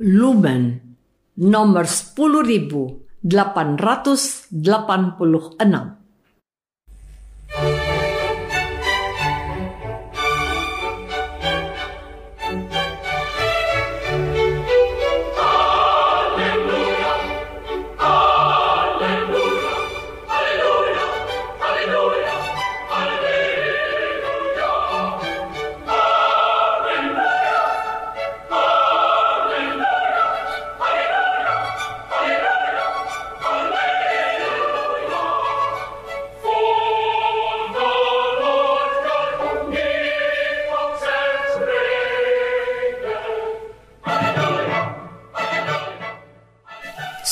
Lumen nomor 10886.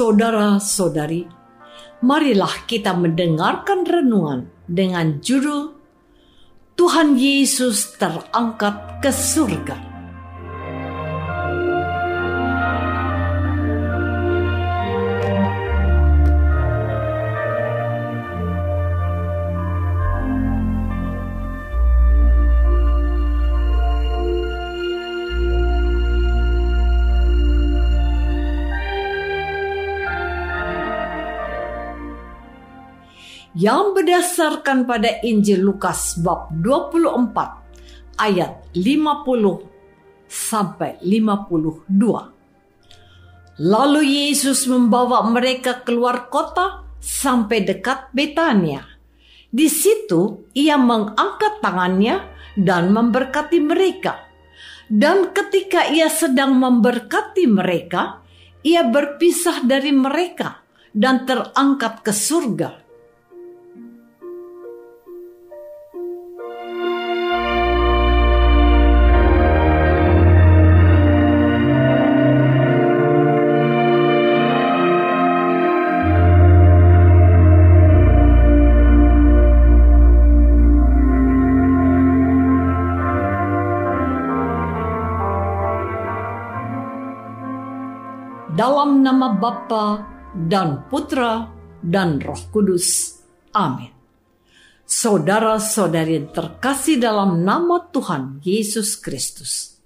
Saudara-saudari, marilah kita mendengarkan renungan dengan judul Tuhan Yesus terangkat ke surga. Yang berdasarkan pada Injil Lukas bab 24 ayat 50 sampai 52. Lalu Yesus membawa mereka keluar kota sampai dekat Betania. Di situ ia mengangkat tangannya dan memberkati mereka. Dan ketika ia sedang memberkati mereka, ia berpisah dari mereka dan terangkat ke surga nama Bapa dan Putra dan Roh Kudus. Amin. Saudara-saudari terkasih dalam nama Tuhan Yesus Kristus.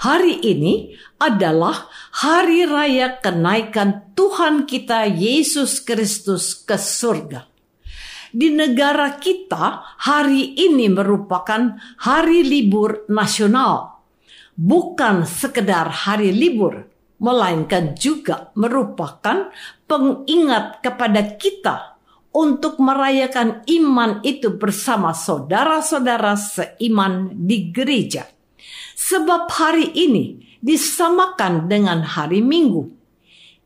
Hari ini adalah hari raya kenaikan Tuhan kita Yesus Kristus ke surga. Di negara kita, hari ini merupakan hari libur nasional, bukan sekedar hari libur, melainkan juga merupakan pengingat kepada kita untuk merayakan iman itu bersama saudara-saudara seiman di gereja. Sebab hari ini disamakan dengan hari Minggu.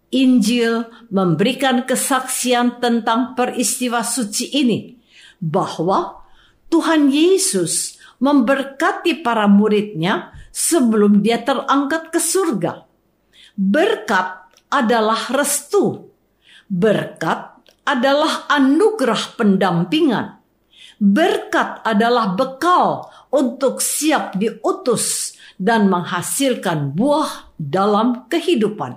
Injil memberikan kesaksian tentang peristiwa suci ini bahwa Tuhan Yesus memberkati para muridnya sebelum dia terangkat ke surga. Berkat adalah restu. Berkat adalah anugerah pendampingan. Berkat adalah bekal untuk siap diutus dan menghasilkan buah dalam kehidupan.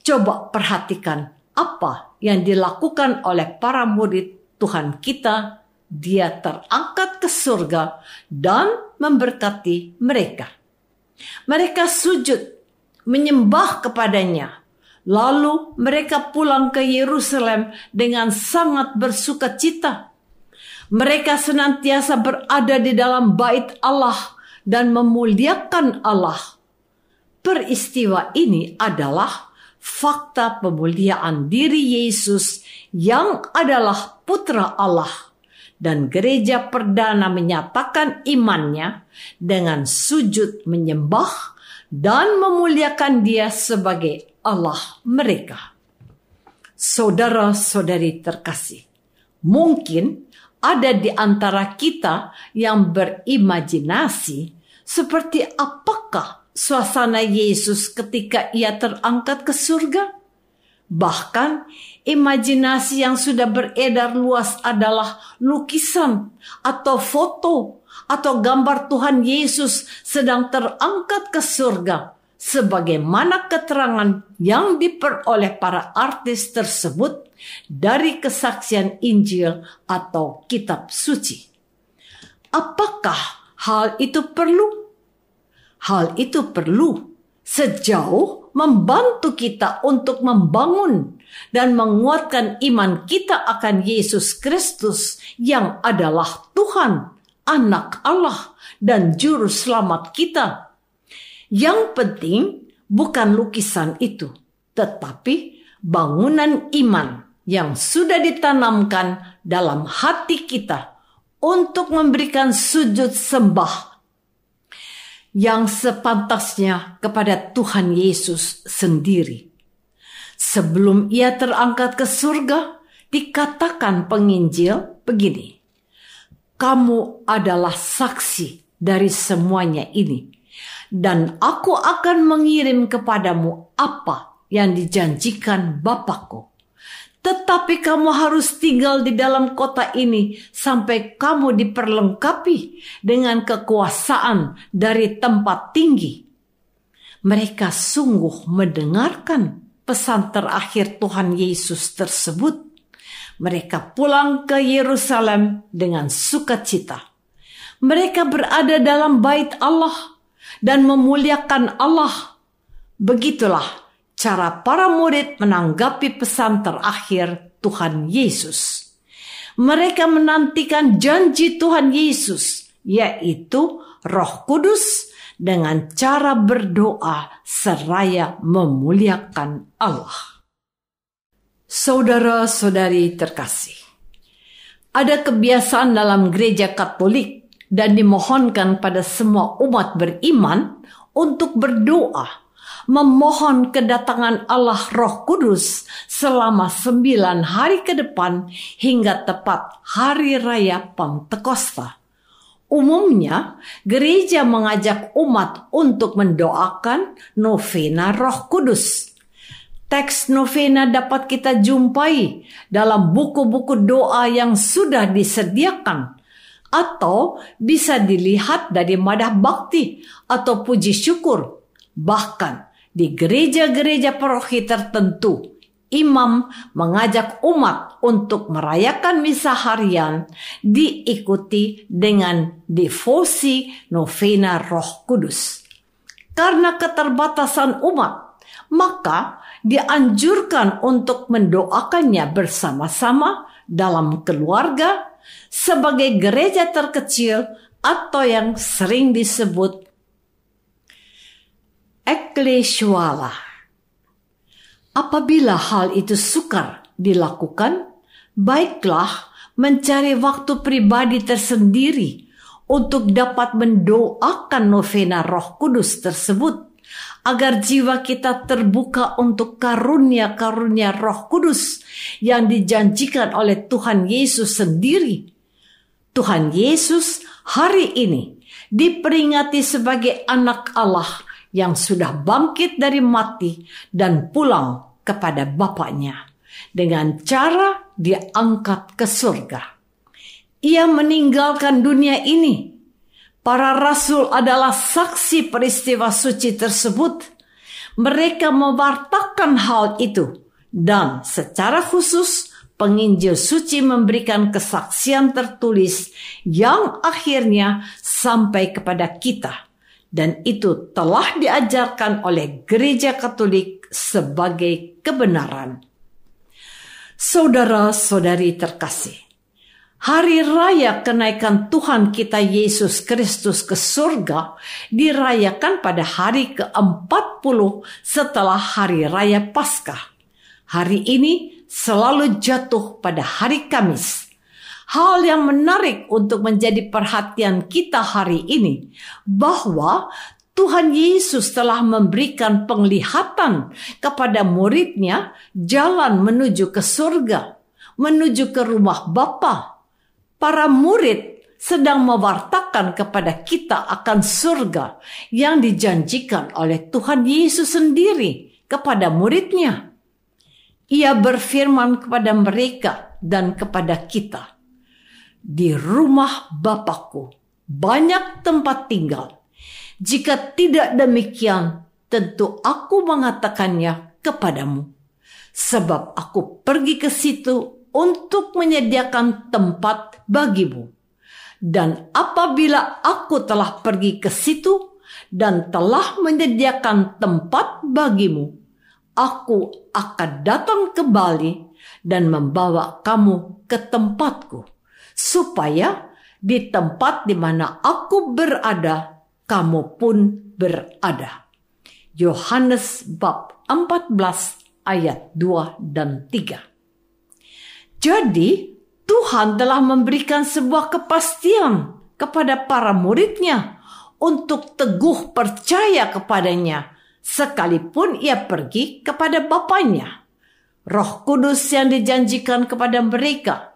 Coba perhatikan apa yang dilakukan oleh para murid Tuhan kita. Dia terangkat ke surga dan memberkati mereka. Mereka sujud menyembah kepadanya. Lalu mereka pulang ke Yerusalem dengan sangat bersuka cita. Mereka senantiasa berada di dalam bait Allah dan memuliakan Allah. peristiwa ini adalah fakta pemuliaan diri Yesus yang adalah putra Allah dan gereja perdana menyatakan imannya dengan sujud menyembah dan memuliakan dia sebagai Allah mereka. Saudara-saudari terkasih, mungkin ada di antara kita yang berimajinasi seperti apakah suasana Yesus ketika ia terangkat ke surga? Bahkan imajinasi yang sudah beredar luas adalah lukisan atau foto atau gambar Tuhan Yesus sedang terangkat ke surga sebagaimana keterangan yang diperoleh para artis tersebut dari kesaksian Injil atau kitab suci. Apakah hal itu perlu? Hal itu perlu sejauh membantu kita untuk membangun dan menguatkan iman kita akan Yesus Kristus yang adalah Tuhan, Anak Allah, dan Juru Selamat kita. Yang penting bukan lukisan itu, tetapi bangunan iman yang sudah ditanamkan dalam hati kita untuk memberikan sujud sembah yang sepantasnya kepada Tuhan Yesus sendiri. Sebelum ia terangkat ke surga, dikatakan penginjil begini, "Kamu adalah saksi dari semuanya ini, dan aku akan mengirim kepadamu apa yang dijanjikan Bapakku." Tetapi kamu harus tinggal di dalam kota ini sampai kamu diperlengkapi dengan kekuasaan dari tempat tinggi. Mereka sungguh mendengarkan pesan terakhir Tuhan Yesus tersebut. Mereka pulang ke Yerusalem dengan sukacita. Mereka berada dalam bait Allah dan memuliakan Allah. Begitulah cara para murid menanggapi pesan terakhir Tuhan Yesus. Mereka menantikan janji Tuhan Yesus, yaitu Roh Kudus, dengan cara berdoa seraya memuliakan Allah. Saudara-saudari terkasih, ada kebiasaan dalam gereja Katolik dan dimohonkan pada semua umat beriman untuk berdoa memohon kedatangan Allah Roh Kudus selama sembilan hari ke depan hingga tepat hari raya Pentekosta. Umumnya, gereja mengajak umat untuk mendoakan novena Roh Kudus. Teks novena dapat kita jumpai dalam buku-buku doa yang sudah disediakan atau bisa dilihat dari madah bakti atau puji syukur. Bahkan di gereja-gereja paroki tertentu, imam mengajak umat untuk merayakan misa harian diikuti dengan devosi novena Roh Kudus. Karena keterbatasan umat, maka dianjurkan untuk mendoakannya bersama-sama dalam keluarga sebagai gereja terkecil atau yang sering disebut eklesiala. Apabila hal itu sukar dilakukan, baiklah mencari waktu pribadi tersendiri untuk dapat mendoakan novena Roh Kudus tersebut agar jiwa kita terbuka untuk karunia-karunia Roh Kudus yang dijanjikan oleh Tuhan Yesus sendiri. Tuhan Yesus hari ini diperingati sebagai anak Allah yang sudah bangkit dari mati dan pulang kepada Bapaknya dengan cara diangkat ke surga. Ia meninggalkan dunia ini. Para rasul adalah saksi peristiwa suci tersebut. Mereka mewartakan hal itu dan secara khusus penginjil suci memberikan kesaksian tertulis yang akhirnya sampai kepada kita dan itu telah diajarkan oleh gereja Katolik sebagai kebenaran. Saudara-saudari terkasih, Hari raya kenaikan Tuhan kita Yesus Kristus ke surga dirayakan pada hari ke-40 setelah hari raya Paskah. Hari ini selalu jatuh pada hari Kamis. Hal yang menarik untuk menjadi perhatian kita hari ini bahwa Tuhan Yesus telah memberikan penglihatan kepada muridnya jalan menuju ke surga, menuju ke rumah Bapa para murid sedang mewartakan kepada kita akan surga yang dijanjikan oleh Tuhan Yesus sendiri kepada muridnya. Ia berfirman kepada mereka dan kepada kita, Di rumah Bapakku banyak tempat tinggal. Jika tidak demikian, tentu aku mengatakannya kepadamu. Sebab aku pergi ke situ untuk menyediakan tempat bagimu. Dan apabila aku telah pergi ke situ dan telah menyediakan tempat bagimu, aku akan datang kembali dan membawa kamu ke tempatku, supaya di tempat di mana aku berada, kamu pun berada. Yohanes bab 14 ayat 2 dan 3. Jadi Tuhan telah memberikan sebuah kepastian kepada para muridnya untuk teguh percaya kepadanya sekalipun ia pergi kepada Bapaknya. Roh Kudus yang dijanjikan kepada mereka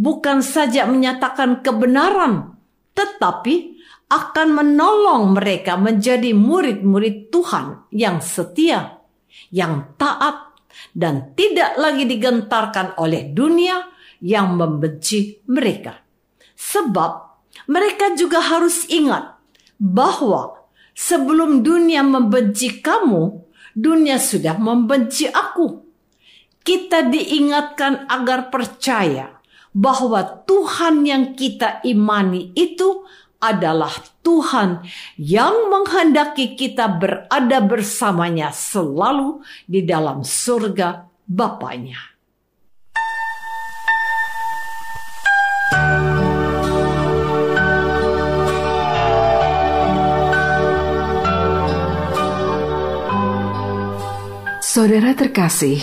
bukan saja menyatakan kebenaran, tetapi akan menolong mereka menjadi murid-murid Tuhan yang setia, yang taat, dan tidak lagi digentarkan oleh dunia yang membenci mereka. Sebab mereka juga harus ingat bahwa sebelum dunia membenci kamu, dunia sudah membenci aku. Kita diingatkan agar percaya bahwa Tuhan yang kita imani itu adalah Tuhan yang menghendaki kita berada bersamanya selalu di dalam surga Bapaknya. Saudara terkasih,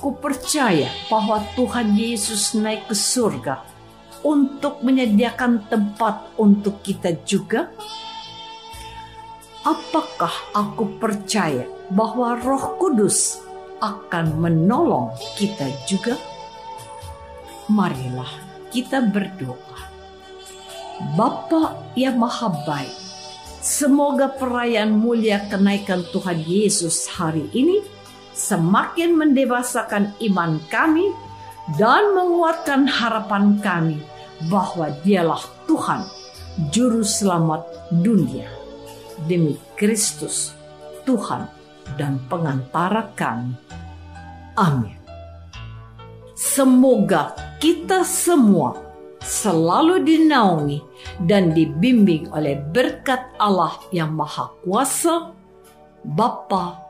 Aku percaya bahwa Tuhan Yesus naik ke surga untuk menyediakan tempat untuk kita juga? Apakah aku percaya bahwa Roh Kudus akan menolong kita juga? Marilah kita berdoa. Bapa yang Maha Baik, semoga perayaan mulia kenaikan Tuhan Yesus hari ini semakin mendewasakan iman kami dan menguatkan harapan kami bahwa Dialah Tuhan, Juru Selamat dunia. Demi Kristus, Tuhan dan pengantara kami. Amin. Semoga kita semua selalu dinaungi dan dibimbing oleh berkat Allah yang Maha Kuasa, Bapa